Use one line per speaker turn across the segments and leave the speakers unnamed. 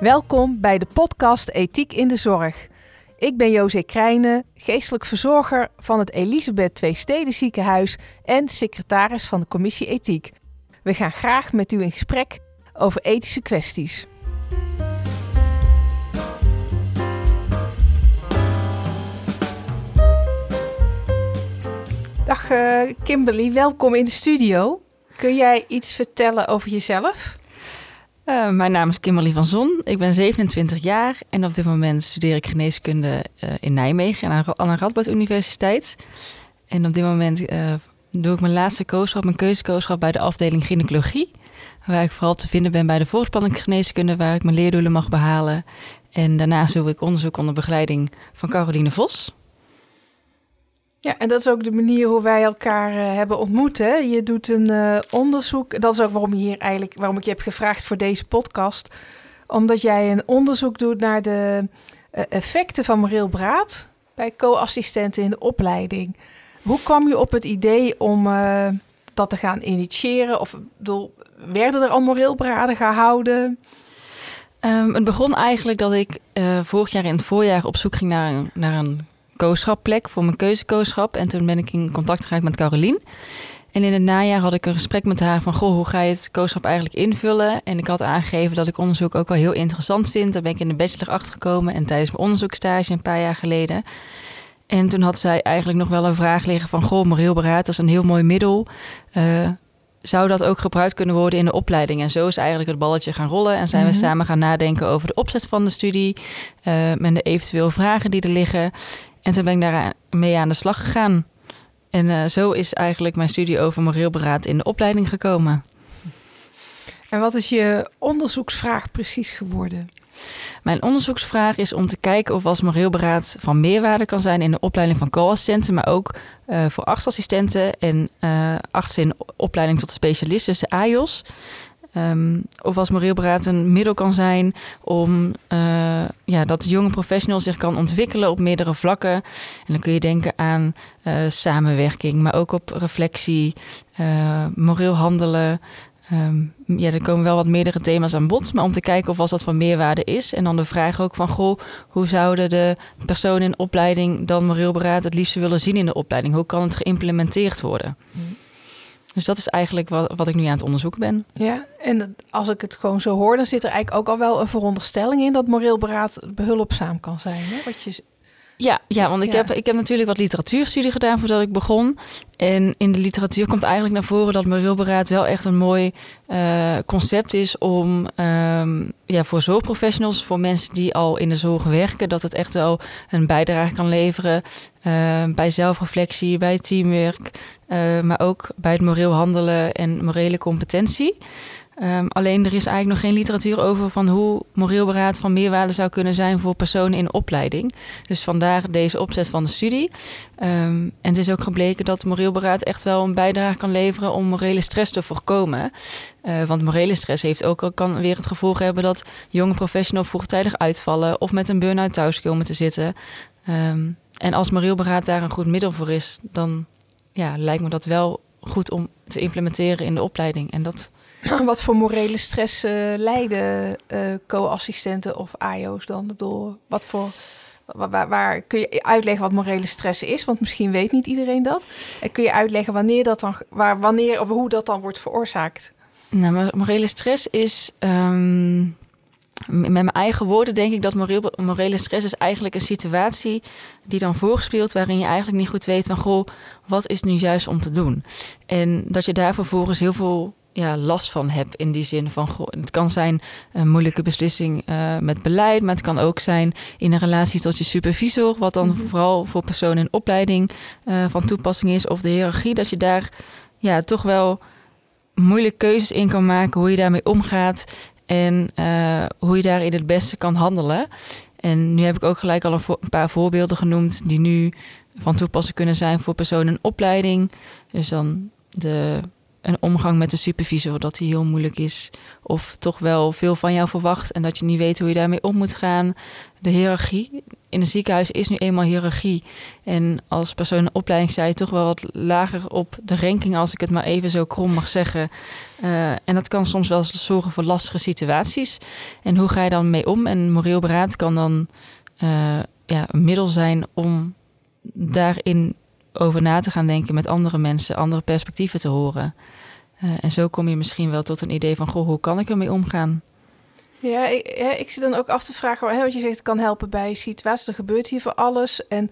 Welkom bij de podcast Ethiek in de Zorg. Ik ben José Krijnen, geestelijk verzorger van het Elisabeth Twee Steden Ziekenhuis en secretaris van de Commissie Ethiek. We gaan graag met u in gesprek over ethische kwesties. Dag uh, Kimberly, welkom in de studio. Kun jij iets vertellen over jezelf?
Uh, mijn naam is Kimberly van Zon. Ik ben 27 jaar en op dit moment studeer ik geneeskunde uh, in Nijmegen aan, aan de Radboud Universiteit. En op dit moment doe ik mijn laatste kooschap, mijn keuzekooschap bij de afdeling gynaecologie. Waar ik vooral te vinden ben bij de voorspanningsgeneeskunde, waar ik mijn leerdoelen mag behalen. En daarnaast doe ik onderzoek onder begeleiding van Caroline Vos.
Ja, en dat is ook de manier hoe wij elkaar uh, hebben ontmoet. Je doet een uh, onderzoek. Dat is ook waarom, je hier eigenlijk, waarom ik je heb gevraagd voor deze podcast. Omdat jij een onderzoek doet naar de uh, effecten van moreel braad bij co-assistenten in de opleiding. Hoe kwam je op het idee om dat te gaan initiëren? Of bedoel, werden er al moreel braden gehouden?
Um, het begon eigenlijk dat ik vorig jaar in het voorjaar op zoek ging naar een, naar een koosschapplek voor mijn keuzekooschap. En toen ben ik in contact geraakt met Carolien. En in het najaar had ik een gesprek met haar van... goh, hoe ga je het kooschap eigenlijk invullen? En ik had aangegeven dat ik onderzoek ook wel heel interessant vind. Daar ben ik in de bachelor achtergekomen en tijdens mijn onderzoekstage een paar jaar geleden. En toen had zij eigenlijk nog wel een vraag liggen van... goh, moreel beraad, dat is een heel mooi middel. Uh, zou dat ook gebruikt kunnen worden in de opleiding? En zo is eigenlijk het balletje gaan rollen. En zijn we mhm. samen gaan nadenken over de opzet van de studie... Uh, met de eventueel vragen die er liggen... En toen ben ik daar mee aan de slag gegaan. En uh, zo is eigenlijk mijn studie over moreel beraad in de opleiding gekomen.
En wat is je onderzoeksvraag precies geworden?
Mijn onderzoeksvraag is om te kijken of als moreel beraad van meerwaarde kan zijn in de opleiding van co-assistenten, maar ook uh, voor artsassistenten en uh, artsen in opleiding tot specialist, dus de AJOS. Um, of als moreel beraad een middel kan zijn om uh, ja, dat jonge professional zich kan ontwikkelen op meerdere vlakken. En dan kun je denken aan uh, samenwerking, maar ook op reflectie, uh, moreel handelen. Um, ja, er komen wel wat meerdere thema's aan bod, maar om te kijken of als dat van meerwaarde is. En dan de vraag ook van, goh, hoe zouden de personen in opleiding dan moreel beraad het liefst willen zien in de opleiding? Hoe kan het geïmplementeerd worden? Mm. Dus dat is eigenlijk wat, wat ik nu aan het onderzoeken ben.
Ja, en als ik het gewoon zo hoor, dan zit er eigenlijk ook al wel een veronderstelling in dat moreel beraad behulpzaam kan zijn. Hè? Wat je
ja, ja want ik, Heb, ik heb natuurlijk wat literatuurstudie gedaan voordat ik begon. En in de literatuur komt eigenlijk naar voren dat moreel beraad wel echt een mooi uh, concept is om um, ja, voor zorgprofessionals, voor mensen die al in de zorg werken, dat het echt wel een bijdrage kan leveren uh, bij zelfreflectie, bij teamwork, uh, maar ook bij het moreel handelen en morele competentie. Um, alleen er is eigenlijk nog geen literatuur over van hoe moreel beraad van meerwaarde zou kunnen zijn voor personen in opleiding. Dus vandaar deze opzet van de studie. Um, en het is ook gebleken dat moreel beraad echt wel een bijdrage kan leveren om morele stress te voorkomen. Uh, want morele stress heeft ook kan weer het gevolg hebben dat jonge professionals vroegtijdig uitvallen of met een burn-out thuis komen te zitten. Um, en als moreel beraad daar een goed middel voor is, dan ja, lijkt me dat wel goed om te implementeren in de opleiding. En dat
Wat voor morele stress uh, lijden uh, co-assistenten of AIO's dan? Ik bedoel, wat voor, waar, waar, kun je uitleggen wat morele stress is? Want misschien weet niet iedereen dat. En kun je uitleggen wanneer dat dan, waar, wanneer of hoe dat dan wordt veroorzaakt?
Nou, morele stress is. Um, met mijn eigen woorden denk ik dat morele stress is eigenlijk een situatie die dan voorgespeeld waarin je eigenlijk niet goed weet van goh, wat is nu juist om te doen? En dat je daar vervolgens heel veel ja, last van heb. In die zin van, goh, het kan zijn een moeilijke beslissing uh, met beleid, maar het kan ook zijn in een relatie tot je supervisor, wat dan mhm. vooral voor personen in opleiding uh, van toepassing is, of de hiërarchie, dat je daar ja, toch wel moeilijke keuzes in kan maken, hoe je daarmee omgaat en uh, hoe je daarin het beste kan handelen. En nu heb ik ook gelijk al een, een paar voorbeelden genoemd die nu van toepassing kunnen zijn voor personen in opleiding. Dus dan de een omgang met de supervisor, dat die heel moeilijk is. Of toch wel veel van jou verwacht en dat je niet weet hoe je daarmee om moet gaan. De hiërarchie. In een ziekenhuis is nu eenmaal hiërarchie. En als persoon in opleiding sta je toch wel wat lager op de ranking, als ik het maar even zo krom mag zeggen. Uh, en dat kan soms wel zorgen voor lastige situaties. En hoe ga je dan mee om? En moreel beraad kan dan uh, ja, een middel zijn om daarin over na te gaan denken met andere mensen, andere perspectieven te horen. Uh, en zo kom je misschien wel tot een idee van, goh, hoe kan ik ermee omgaan?
Ja, ik, ik zit dan ook af te vragen, wat je zegt, kan helpen bij situaties. Er gebeurt hier voor alles. En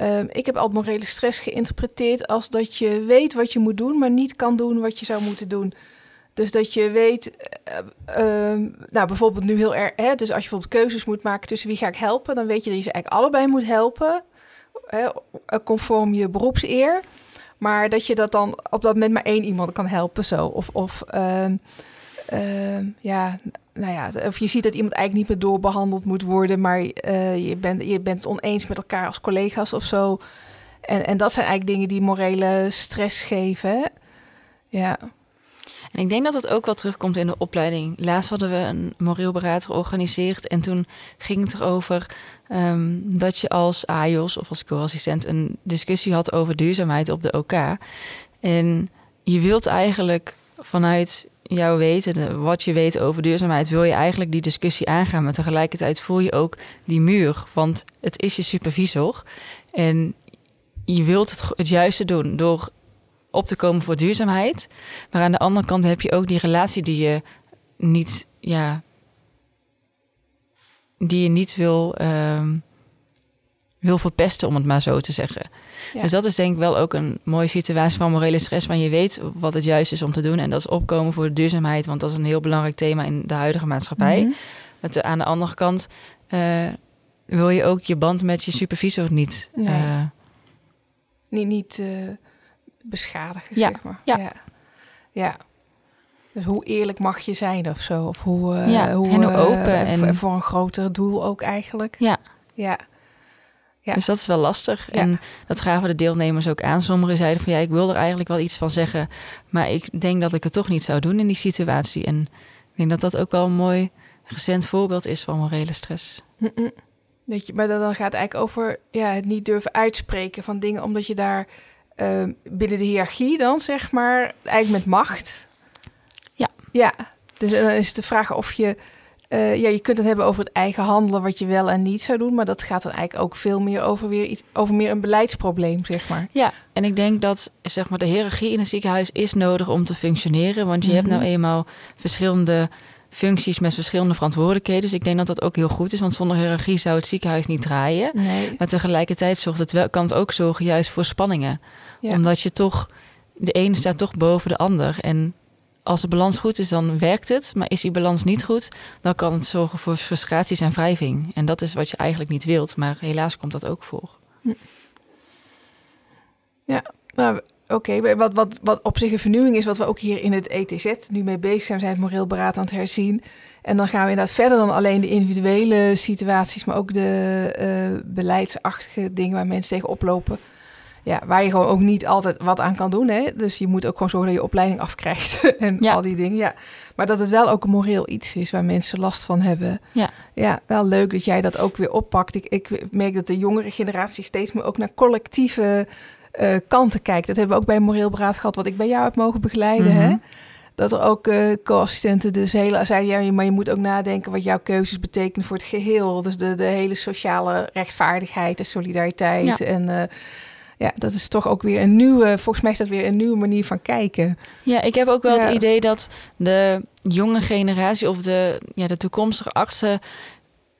uh, ik heb altijd morele stress geïnterpreteerd als dat je weet wat je moet doen, maar niet kan doen wat je zou moeten doen. Dus dat je weet, uh, uh, nou bijvoorbeeld nu heel erg, hè, dus als je bijvoorbeeld keuzes moet maken tussen wie ga ik helpen, dan weet je dat je ze eigenlijk allebei moet helpen conform je beroepseer. Maar dat je dat dan op dat moment maar één iemand kan helpen zo. Of, of uh, uh, ja, nou ja, of je ziet dat iemand eigenlijk niet meer doorbehandeld moet worden, maar uh, je, bent, je bent het oneens met elkaar als collega's of zo. En, en dat zijn eigenlijk dingen die morele stress geven. Ja.
En ik denk dat het ook wel terugkomt in de opleiding. Laatst hadden we een moreel beraad georganiseerd en toen ging het erover um, dat je als AJOS of als co-assistent een discussie had over duurzaamheid op de OK. En je wilt eigenlijk vanuit jouw weten, wat je weet over duurzaamheid, wil je eigenlijk die discussie aangaan. Maar tegelijkertijd voel je ook die muur, want het is je supervisor. En je wilt het, het juiste doen door op te komen voor duurzaamheid. Maar aan de andere kant heb je ook die relatie die je niet, ja, die je niet wil, uh, wil verpesten, om het maar zo te zeggen. Dus dat is denk ik wel ook een mooie situatie van morele stress, waar je weet wat het juist is om te doen. En dat is opkomen voor de duurzaamheid, want dat is een heel belangrijk thema in de huidige maatschappij. Mm aan de andere kant uh, wil je ook je band met je supervisor niet.
Nee. Uh, niet, niet uh, beschadigen,
ja.
zeg maar.
Ja.
ja. ja. Dus hoe eerlijk mag je zijn of zo? Of hoe, uh,
ja,
hoe,
en hoe open.
Uh,
en
voor een groter doel ook eigenlijk.
Ja.
Ja.
ja. Dus dat is wel lastig. Ja. En dat gaven de deelnemers ook aan. Sommigen zeiden van ja, ik wil er eigenlijk wel iets van zeggen. Maar ik denk dat ik het toch niet zou doen in die situatie. En ik denk dat dat ook wel een mooi recent voorbeeld is van morele stress.
Mm -mm. Dat je, maar dan gaat eigenlijk over ja, het niet durven uitspreken van dingen, omdat je daar uh, binnen de hiërarchie dan, zeg maar, eigenlijk met macht.
Ja.
Ja, dus dan is het de vraag of je... Uh, ja, je kunt het hebben over het eigen handelen, wat je wel en niet zou doen. Maar dat gaat dan eigenlijk ook veel meer over weer iets, over meer een beleidsprobleem, zeg maar.
Ja, en ik denk dat zeg maar, de hiërarchie in een ziekenhuis is nodig om te functioneren. Want je mm -hmm. hebt nou eenmaal verschillende functies met verschillende verantwoordelijkheden. Dus ik denk dat dat ook heel goed is, want zonder hiërarchie zou het ziekenhuis niet draaien.
Nee.
Maar tegelijkertijd zorgt het wel, kan het ook zorgen juist voor spanningen. Ja. Omdat je toch, de ene staat toch boven de ander. En als de balans goed is, dan werkt het. Maar is die balans niet goed, dan kan het zorgen voor frustraties en wrijving. En dat is wat je eigenlijk niet wilt. Maar helaas komt dat ook voor.
Ja, nou, oké. Okay. Wat, wat, wat op zich een vernieuwing is, wat we ook hier in het ETZ nu mee bezig zijn. We zijn het moreel beraad aan het herzien. En dan gaan we inderdaad verder dan alleen de individuele situaties, maar ook de uh, beleidsachtige dingen waar mensen tegen oplopen. Ja, waar je gewoon ook niet altijd wat aan kan doen. Hè? Dus je moet ook gewoon zorgen dat je opleiding afkrijgt en
ja.
al die dingen. Ja. Maar dat het wel ook een moreel iets is waar mensen last van hebben.
Ja,
ja wel leuk dat jij dat ook weer oppakt. Ik, ik merk dat de jongere generatie steeds meer ook naar collectieve uh, kanten kijkt. Dat hebben we ook bij Moreel Beraad gehad, wat ik bij jou heb mogen begeleiden. Mm -hmm. hè? Dat er ook uh, co-assistenten dus hele zeiden, ja, maar je moet ook nadenken wat jouw keuzes betekenen voor het geheel. Dus de, de hele sociale rechtvaardigheid en solidariteit.
Ja.
En uh, ja, dat is toch ook weer een nieuwe, volgens mij is dat weer een nieuwe manier van kijken.
Ja, ik heb ook wel ja. het idee dat de jonge generatie of de, ja, de toekomstige artsen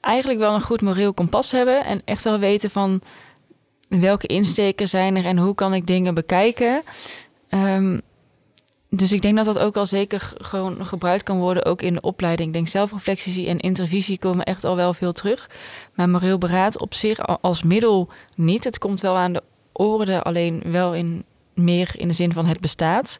eigenlijk wel een goed moreel kompas hebben en echt wel weten van welke insteken zijn er en hoe kan ik dingen bekijken. Um, dus ik denk dat dat ook al zeker gewoon gebruikt kan worden, ook in de opleiding. Ik denk zelfreflectie en intervisie komen echt al wel veel terug. Maar moreel beraad op zich als middel niet. Het komt wel aan de orde, alleen wel in meer in de zin van het bestaat.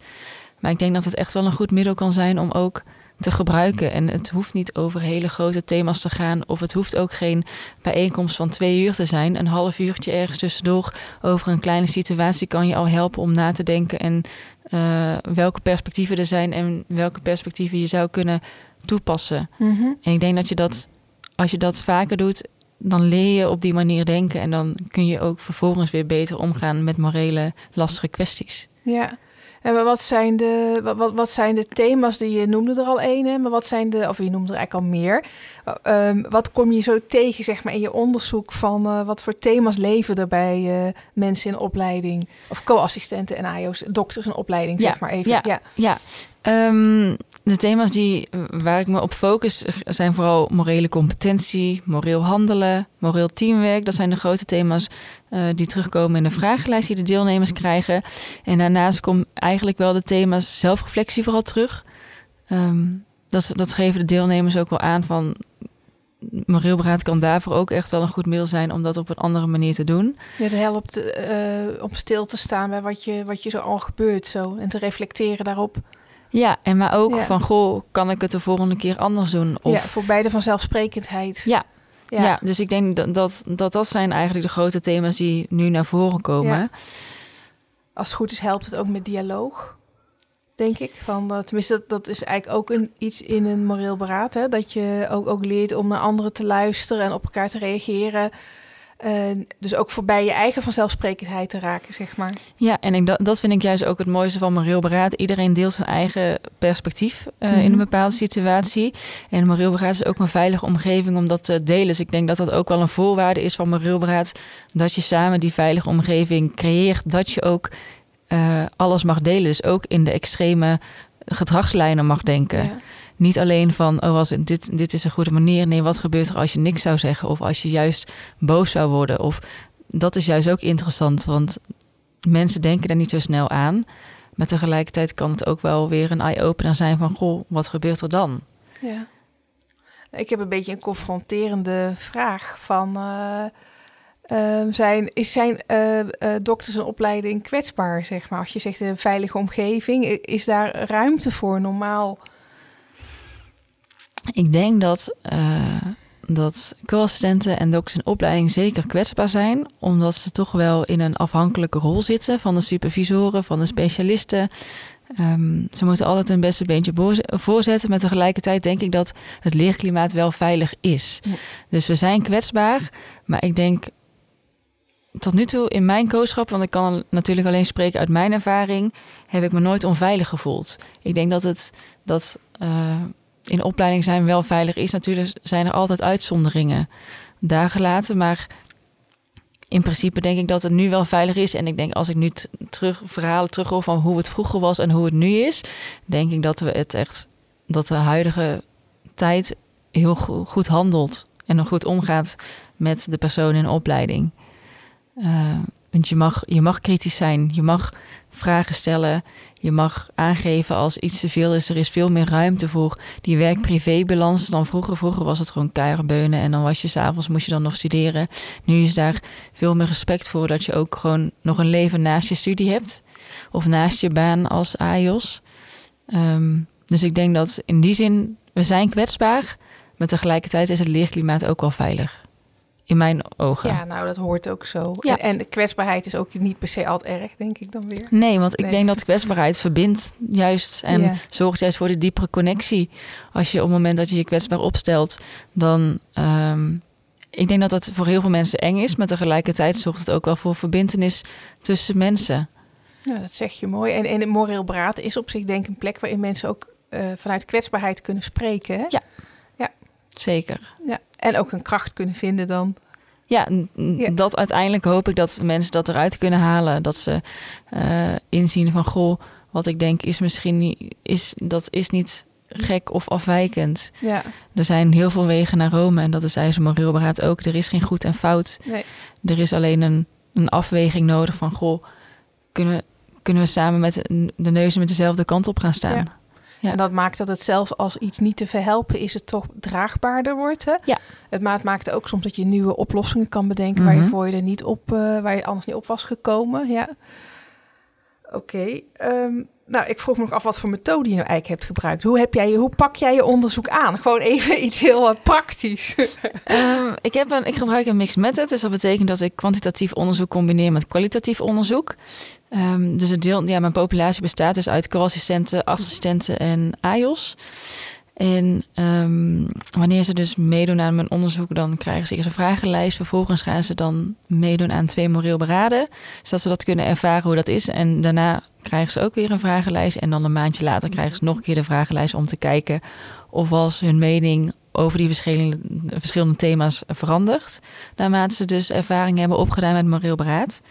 Maar ik denk dat het echt wel een goed middel kan zijn om ook te gebruiken. En het hoeft niet over hele grote thema's te gaan. Of het hoeft ook geen bijeenkomst van twee uur te zijn. Een half uurtje ergens tussendoor over een kleine situatie kan je al helpen om na te denken. En uh, welke perspectieven er zijn en welke perspectieven je zou kunnen toepassen.
Mhm.
En ik denk dat je dat, als je dat vaker doet, dan leer je op die manier denken. En dan kun je ook vervolgens weer beter omgaan met morele lastige kwesties.
Ja. En wat zijn, de, wat, wat zijn de thema's die je noemde er al een, maar wat zijn de, of je noemde er eigenlijk al meer. Um, wat kom je zo tegen, zeg maar, in je onderzoek van uh, wat voor thema's leven er bij uh, mensen in opleiding, of co-assistenten en AIO's, dokters in opleiding,
ja,
zeg maar even.
Ja,
ja.
ja. Um, de thema's die, waar ik me op focus zijn vooral morele competentie, moreel handelen, moreel teamwerk. Dat zijn de grote thema's uh, die terugkomen in de vragenlijst die de deelnemers krijgen. En daarnaast komt eigenlijk wel de thema's zelfreflectie vooral terug. Um, dat, dat geven de deelnemers ook wel aan van moreel beraad kan daarvoor ook echt wel een goed middel zijn om dat op een andere manier te doen.
Het helpt uh, om stil te staan bij wat je, wat je zo al gebeurt zo en te reflecteren daarop.
Ja, en maar ook van, goh, kan ik het de volgende keer anders doen?
Of... Ja, voor beide vanzelfsprekendheid.
Ja, ja. ja. dus ik denk dat, dat, dat dat zijn eigenlijk de grote thema's die nu naar voren komen. Ja.
Als het goed is, helpt het ook met dialoog, denk ik. Van, uh, tenminste, dat, dat is eigenlijk ook een, iets in een moreel beraad. Hè? Dat je ook, ook leert om naar anderen te luisteren en op elkaar te reageren. Uh, dus ook voorbij je eigen vanzelfsprekendheid te raken, zeg maar.
Ja, en ik, dat, dat vind ik juist ook het mooiste van moreel beraad. Iedereen deelt zijn eigen perspectief uh, mm -hmm. in een bepaalde situatie. En moreel beraad is ook een veilige omgeving om dat te delen. Dus ik denk dat dat ook wel een voorwaarde is van moreel beraad. Dat je samen die veilige omgeving creëert. Dat je ook uh, alles mag delen. Dus ook in de extreme gedragslijnen mag denken. Ja. Niet alleen van, oh, als dit, dit is een goede manier. Nee, wat gebeurt er als je niks zou zeggen? Of als je juist boos zou worden? Of dat is juist ook interessant, want mensen denken daar niet zo snel aan. Maar tegelijkertijd kan het ook wel weer een eye-opener zijn van, goh, wat gebeurt er dan?
Ja. Ik heb een beetje een confronterende vraag van... Uh, uh, zijn, is zijn uh, dokters een opleiding kwetsbaar, zeg maar? Als je zegt een veilige omgeving, is daar ruimte voor normaal
ik denk dat, uh, dat co-assistenten en dokters in opleiding zeker kwetsbaar zijn, omdat ze toch wel in een afhankelijke rol zitten van de supervisoren, van de specialisten. Um, ze moeten altijd hun beste beentje voorzetten, maar tegelijkertijd denk ik dat het leerklimaat wel veilig is. Ja. Dus we zijn kwetsbaar, maar ik denk tot nu toe in mijn kooschap, want ik kan natuurlijk alleen spreken uit mijn ervaring, heb ik me nooit onveilig gevoeld. Ik denk dat het dat uh, in opleiding zijn wel veilig is. Natuurlijk zijn er altijd uitzonderingen daar gelaten. Maar in principe denk ik dat het nu wel veilig is. En ik denk als ik nu terug verhalen terughoor van hoe het vroeger was en hoe het nu is, denk ik dat we het echt dat de huidige tijd heel goed handelt en nog goed omgaat met de persoon in opleiding. Uh, want je mag, je mag kritisch zijn, je mag vragen stellen, je mag aangeven als iets te veel is. Er is veel meer ruimte voor die werk-privé-balans dan vroeger. Vroeger was het gewoon beunen en dan was je s'avonds, moest je dan nog studeren. Nu is daar veel meer respect voor dat je ook gewoon nog een leven naast je studie hebt. Of naast je baan als AIOS. Um, dus ik denk dat in die zin, we zijn kwetsbaar, maar tegelijkertijd is het leerklimaat ook wel veilig in mijn ogen.
Ja, nou, dat hoort ook zo. Ja. En, en de kwetsbaarheid is ook niet per se altijd erg, denk ik dan weer.
Nee, want ik denk dat kwetsbaarheid verbindt juist en ja. zorgt juist voor de diepere connectie. Als je op het moment dat je je kwetsbaar opstelt, dan... Um, ik denk dat dat voor heel veel mensen eng is, maar tegelijkertijd zorgt het ook wel voor verbindenis tussen mensen.
Ja, dat zeg je mooi. En, en het moreel beraad is op zich denk ik een plek waarin mensen ook uh, vanuit kwetsbaarheid kunnen spreken. Hè?
Ja. ja, zeker.
Ja. En ook een kracht kunnen vinden dan.
Ja, ja, dat uiteindelijk hoop ik dat mensen dat eruit kunnen halen. Dat ze uh, inzien van goh, wat ik denk is misschien niet, is, dat is niet gek of afwijkend.
Ja.
Er zijn heel veel wegen naar Rome en dat is eigenlijk moreel beraad ook. Er is geen goed en fout.
Nee.
Er is alleen een, een afweging nodig van goh, kunnen, kunnen we samen met de neuzen met dezelfde kant op gaan staan.
Ja. Ja. En dat maakt dat het zelfs als iets niet te verhelpen is, het toch draagbaarder wordt. Hè?
Ja.
Het maakt ook soms dat je nieuwe oplossingen kan bedenken mm -hmm. waar je voor je er niet op, uh, waar je anders niet op was gekomen. Ja. Oké. Ehm, nou, ik vroeg me nog af wat voor methode je nou eigenlijk hebt gebruikt. Hoe, heb jij, hoe pak jij je onderzoek aan? Gewoon even iets heel uh, praktisch.
um, ik, heb een, ik gebruik een mixed method. Dus dat betekent dat ik kwantitatief onderzoek combineer met kwalitatief onderzoek. Um, dus het deel, ja, mijn populatie bestaat dus uit co-assistenten, assistenten en AIOS. En um, wanneer ze dus meedoen aan mijn onderzoek, dan krijgen ze eerst een vragenlijst. Vervolgens gaan ze dan meedoen aan twee moreel beraden. Zodat ze dat kunnen ervaren hoe dat is. En daarna krijgen ze ook weer een vragenlijst. En dan een maandje later krijgen ze nog een keer de vragenlijst om te kijken of als hun mening over die verschillende, verschillende thema's verandert. Naarmate ze dus ervaring hebben opgedaan met moreel beraad.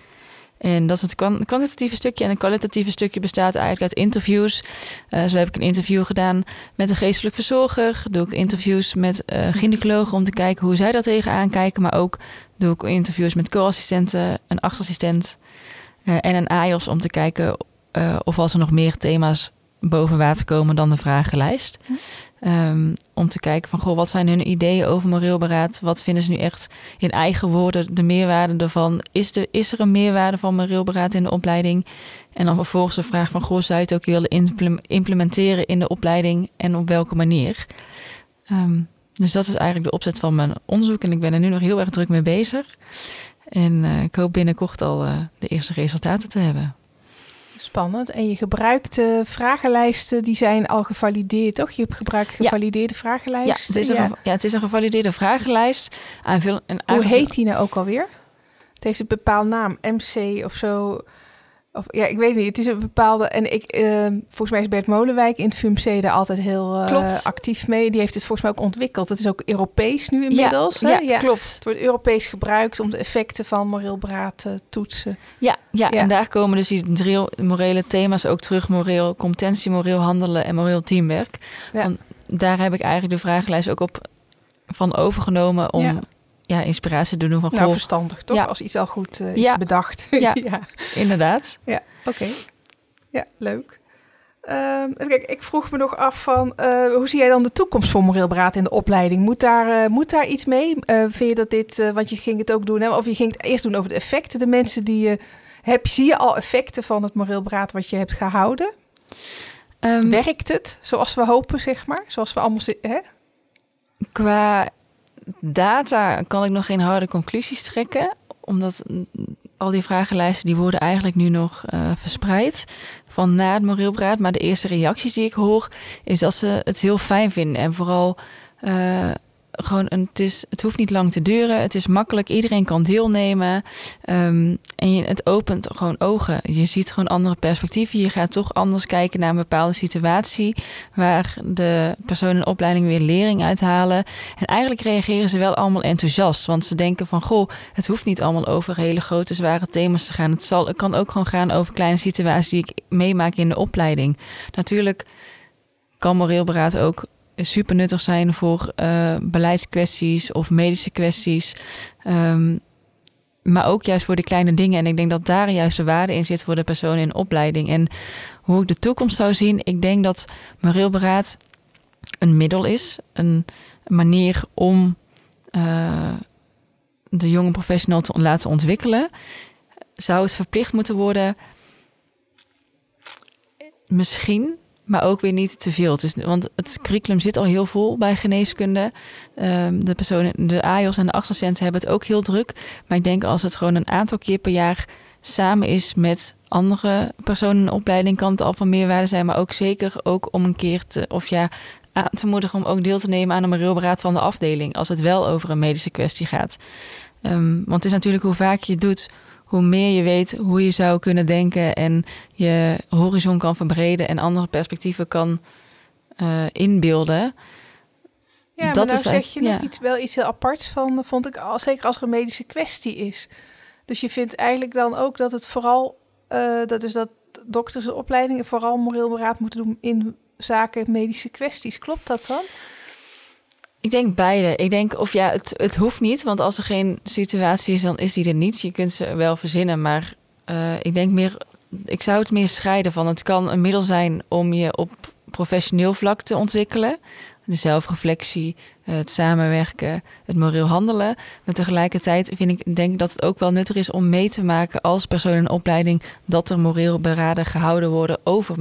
En dat is het kwantitatieve stukje. En het kwalitatieve stukje bestaat eigenlijk uit interviews. Uh, zo heb ik een interview gedaan met een geestelijk verzorger. Doe ik interviews met uh, gynaecologen om te kijken hoe zij dat tegenaan kijken. Maar ook doe ik interviews met co-assistenten, een artsassistent uh, en een AIOS om te kijken of als er nog meer thema's boven water komen dan de vragenlijst. Um, om te kijken van, goh, wat zijn hun ideeën over moreel beraad? Wat vinden ze nu echt in eigen woorden de meerwaarde ervan? Is, de, is er een meerwaarde van moreel beraad in de opleiding? En dan vervolgens de vraag van, goh, zou je het ook willen implementeren in de opleiding en op welke manier? Um, dus dat is eigenlijk de opzet van mijn onderzoek en ik ben er nu nog heel erg druk mee bezig. En uh, ik hoop binnenkort al uh, de eerste resultaten te hebben.
Spannend. En je gebruikt uh, vragenlijsten, die zijn al gevalideerd, toch? Je hebt gebruikt gevalideerde ja. vragenlijsten.
Ja het, is een, ja. ja, het is een gevalideerde vragenlijst.
Aanvul, Hoe heet die nou ook alweer? Het heeft een bepaald naam, MC of zo. Of, ja, ik weet niet. Het is een bepaalde. En ik, uh, volgens mij is Bert Molenwijk in het VUMC daar altijd heel uh, actief mee. Die heeft het volgens mij ook ontwikkeld. Het is ook Europees nu inmiddels.
Ja, ja, klopt.
Het wordt Europees gebruikt om de effecten van moreel beraad te toetsen.
Ja, ja, en daar komen dus die drie morele thema's ook terug: moreel competentie, moreel handelen en moreel teamwerk. Want daar heb ik eigenlijk de vragenlijst ook op van overgenomen om ja, inspiratie te doen van...
Nou, verstandig toch? Ja. Als iets al goed uh, is ja. bedacht.
ja, ja, inderdaad.
Ja, oké. Ja, leuk. Uh, kijk, ik vroeg me nog af van... Uh, hoe zie jij dan de toekomst voor moreel beraad in de opleiding? Moet daar, uh, moet daar iets mee? vind je dat dit... want je ging het ook doen, hè? of je ging het eerst doen over de effecten. De mensen die je... heb, zie je al effecten van het moreel beraad wat je hebt gehouden? Um, Werkt het zoals we hopen, zeg maar? Zoals we allemaal... Hè?
Qua data kan ik nog geen harde conclusies trekken, omdat al die vragenlijsten die worden eigenlijk nu nog uh, verspreid van na het moreel beraad. Maar de eerste reacties die ik hoor is dat ze het heel fijn vinden en vooral uh, gewoon het, is, het hoeft niet lang te duren. Het is makkelijk. Iedereen kan deelnemen. Um, en je, het opent gewoon ogen. Je ziet gewoon andere perspectieven. Je gaat toch anders kijken naar een bepaalde situatie. Waar de personen in de opleiding weer lering uithalen. En eigenlijk reageren ze wel allemaal enthousiast. Want ze denken van goh, het hoeft niet allemaal over hele grote zware thema's te gaan. Het, zal, het kan ook gewoon gaan over kleine situaties die ik meemaak in de opleiding. Natuurlijk kan moreel beraad ook super nuttig zijn voor uh, beleidskwesties of medische kwesties. Um, maar ook juist voor de kleine dingen. En ik denk dat daar juist de waarde in zit voor de persoon in opleiding. En hoe ik de toekomst zou zien, ik denk dat moreel beraad een middel is, een manier om uh, de jonge professional te laten ontwikkelen. Zou het verplicht moeten worden? Misschien, maar ook weer niet te veel. Het is, want het curriculum zit al heel vol bij geneeskunde. Um, de personen, de AIOS en de assistenten hebben het ook heel druk. Maar ik denk als het gewoon een aantal keer per jaar samen is met andere personen in de opleiding, kan het al van meerwaarde zijn. Maar ook zeker ook om een keer te, of ja, aan te moedigen om ook deel te nemen aan een moreelberaad van de afdeling. Als het wel over een medische kwestie gaat. Um, want het is natuurlijk hoe vaak je doet, hoe meer je weet hoe je zou kunnen denken en je horizon kan verbreden en andere perspectieven kan uh, inbeelden.
Ja, dat maar nou zeg je nog iets, wel iets heel aparts van, vond ik, al, zeker als er een medische kwestie is. Dus je vindt eigenlijk dan ook dat het vooral, uh, dat dus dat dokters en opleidingen vooral moreel beraad moeten doen in zaken medische kwesties. Klopt dat dan?
Ik denk beide. Ik denk, of ja, het, het hoeft niet, want als er geen situatie is, dan is die er niet. Je kunt ze wel verzinnen, maar uh, ik denk meer, ik zou het meer scheiden van. Het kan een middel zijn om je op professioneel vlak te ontwikkelen. de zelfreflectie, het samenwerken, het moreel handelen. Maar tegelijkertijd vind ik, denk ik dat het ook wel nuttig is om mee te maken als persoon in opleiding dat er moreel beraden gehouden worden over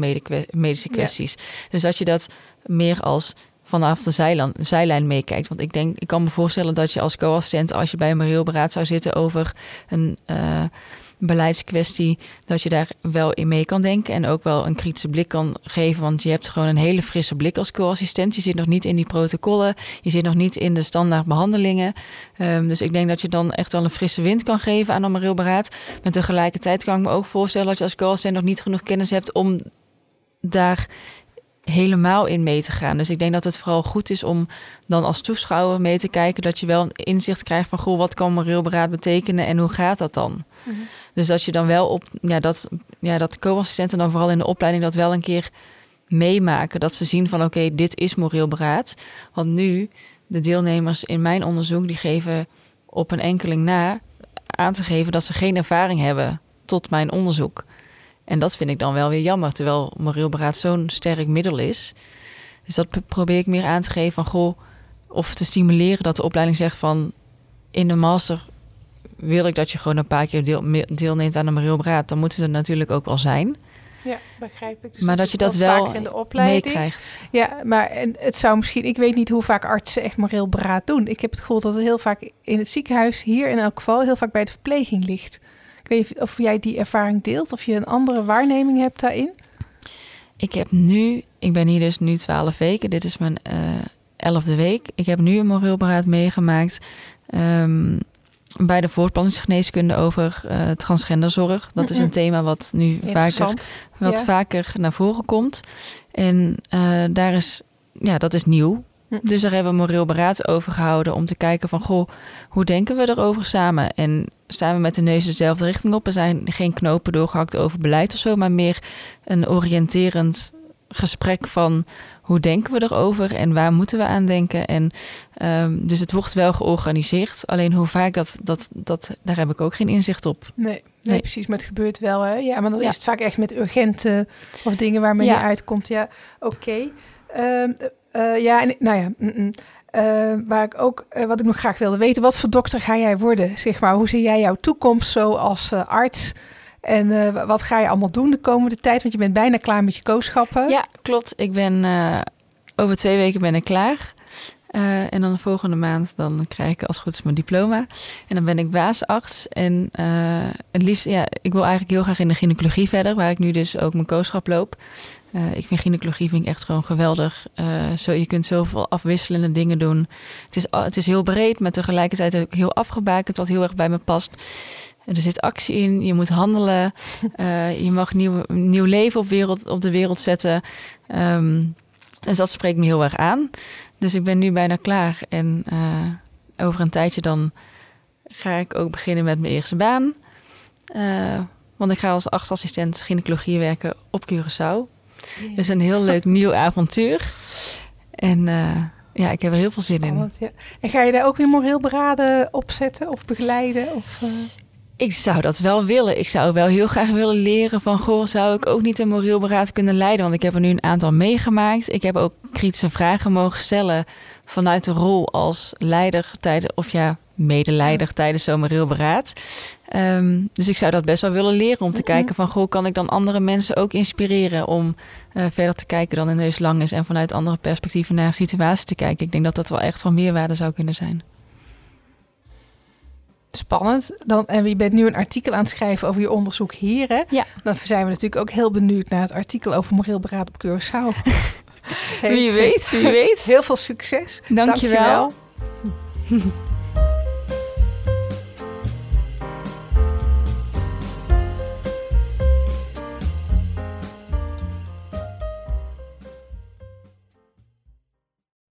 medische kwesties. Dus dat je dat meer als vanaf de zijlijn, zijlijn meekijkt. Want ik denk, ik kan me voorstellen dat je als co-assistent, als je bij een moreel beraad zou zitten over een uh, beleidskwestie, dat je daar wel in mee kan denken en ook wel een kritische blik kan geven. Want je hebt gewoon een hele frisse blik als co-assistent. Je zit nog niet in die protocollen, je zit nog niet in de standaard behandelingen. Um, dus ik denk dat je dan echt wel een frisse wind kan geven aan een moreel beraad. Maar tegelijkertijd kan ik me ook voorstellen dat je als co-assistent nog niet genoeg kennis hebt om daar helemaal in mee te gaan. Dus ik denk dat het vooral goed is om dan als toeschouwer mee te kijken dat je wel een inzicht krijgt van goh, wat kan moreel beraad betekenen en hoe gaat dat dan? Mhm. Dus dat je dan wel op ja, dat, ja, dat co-assistenten dan vooral in de opleiding dat wel een keer meemaken. Dat ze zien van oké, dit is moreel beraad. Want nu, de deelnemers in mijn onderzoek, die geven op een enkeling na aan te geven dat ze geen ervaring hebben tot mijn onderzoek. En dat vind ik dan wel weer jammer, terwijl moreel beraad zo'n sterk middel is. Dus dat probeer ik meer aan te geven van goh, of te stimuleren dat de opleiding zegt van in de master wil ik dat je gewoon een paar keer deel, deelneemt aan een moreel beraad. Dan moeten ze er natuurlijk ook wel zijn.
Ja, begrijp ik. Dus
maar dat, je dat wel meekrijgt.
Ja, maar het zou misschien... Ik weet niet hoe vaak artsen echt moreel beraad doen. Ik heb het gevoel dat het heel vaak in het ziekenhuis, hier in elk geval, heel vaak bij de verpleging ligt. Ik weet of jij die ervaring deelt, of je een andere waarneming hebt daarin.
Ik heb nu, ik ben hier dus nu twaalf weken. Dit is mijn uh, elfde week. Ik heb nu een moreel beraad meegemaakt um, bij de voortplantingsgeneeskunde over uh, transgenderzorg. Dat is een thema wat nu vaker, wat vaker naar voren komt. En uh, daar is, ja, dat is nieuw. Hm. Dus daar hebben we moreel beraad over gehouden om te kijken van goh, hoe denken we erover samen? En staan we met de neus dezelfde richting op? Er zijn geen knopen doorgehakt over beleid of zo, maar meer een oriënterend gesprek van hoe denken we erover en waar moeten we aan denken. En um, dus het wordt wel georganiseerd. Alleen hoe vaak dat, dat, dat, daar heb ik ook geen inzicht op.
Nee, nee, precies. Maar het gebeurt wel. Hè? Ja, maar dan is het vaak echt met urgente of dingen waar men ja. niet uitkomt. Ja, oké. Okay. Ehm, uh, ja, en, nou ja. Mm, mm. Uh, waar ik ook, uh, wat ik nog graag wilde weten, wat voor dokter ga jij worden? Zeg maar, hoe zie jij jouw toekomst zo als arts? En wat ga je allemaal doen de komende tijd? Want je bent bijna klaar met je kooschappen.
Ja, klopt. Ik ben over twee weken ben ik klaar. en dan de volgende maand dan krijg ik als goed is mijn diploma. En dan ben ik baasarts. En het liefst, ja, ik wil eigenlijk heel graag in de gynaecologie verder, waar ik nu dus ook mijn kooschap loop. Uh, ik vind gynaecologie vind ik echt gewoon geweldig. Uh, zo, je kunt zoveel afwisselende dingen doen. Het is, het is heel breed, maar tegelijkertijd ook heel afgebakend, wat heel erg bij me past. Er zit actie in, je moet handelen. Uh, je mag nieuw, nieuw leven op, wereld, op de wereld zetten. Um, dus dat spreekt me heel erg aan. Dus ik ben nu bijna klaar. En over een tijdje dan ga ik ook beginnen met mijn eerste baan. want ik ga als artsassistent gynaecologie werken op Curaçao. Dus een heel leuk nieuw avontuur. En uh, ja, ik heb er heel veel zin in. Ja.
En ga je daar ook weer moreel beraden opzetten of begeleiden? Of, uh...
Ik zou dat wel willen. Ik zou wel heel graag willen leren van... goh, zou ik ook niet een moreel beraad kunnen leiden? Want ik heb er nu een aantal meegemaakt. Ik heb ook kritische vragen mogen stellen... vanuit de rol als leider tijdens... of ja, medeleider tijdens zo'n moreel beraad. Um, dus ik zou dat best wel willen leren om te kijken van... goh, kan ik dan andere mensen ook inspireren... om uh, verder te kijken dan een neus lang is... en vanuit andere perspectieven naar een situatie te kijken. Ik denk dat dat wel echt van meerwaarde zou kunnen zijn.
Spannend. Dan, en je bent nu een artikel aan het schrijven over je onderzoek hier. Hè?
Ja.
Dan zijn we natuurlijk ook heel benieuwd naar het artikel over moreel beraad op Curaçao.
wie weet, wie weet.
Heel veel succes.
Dank, Dank je wel.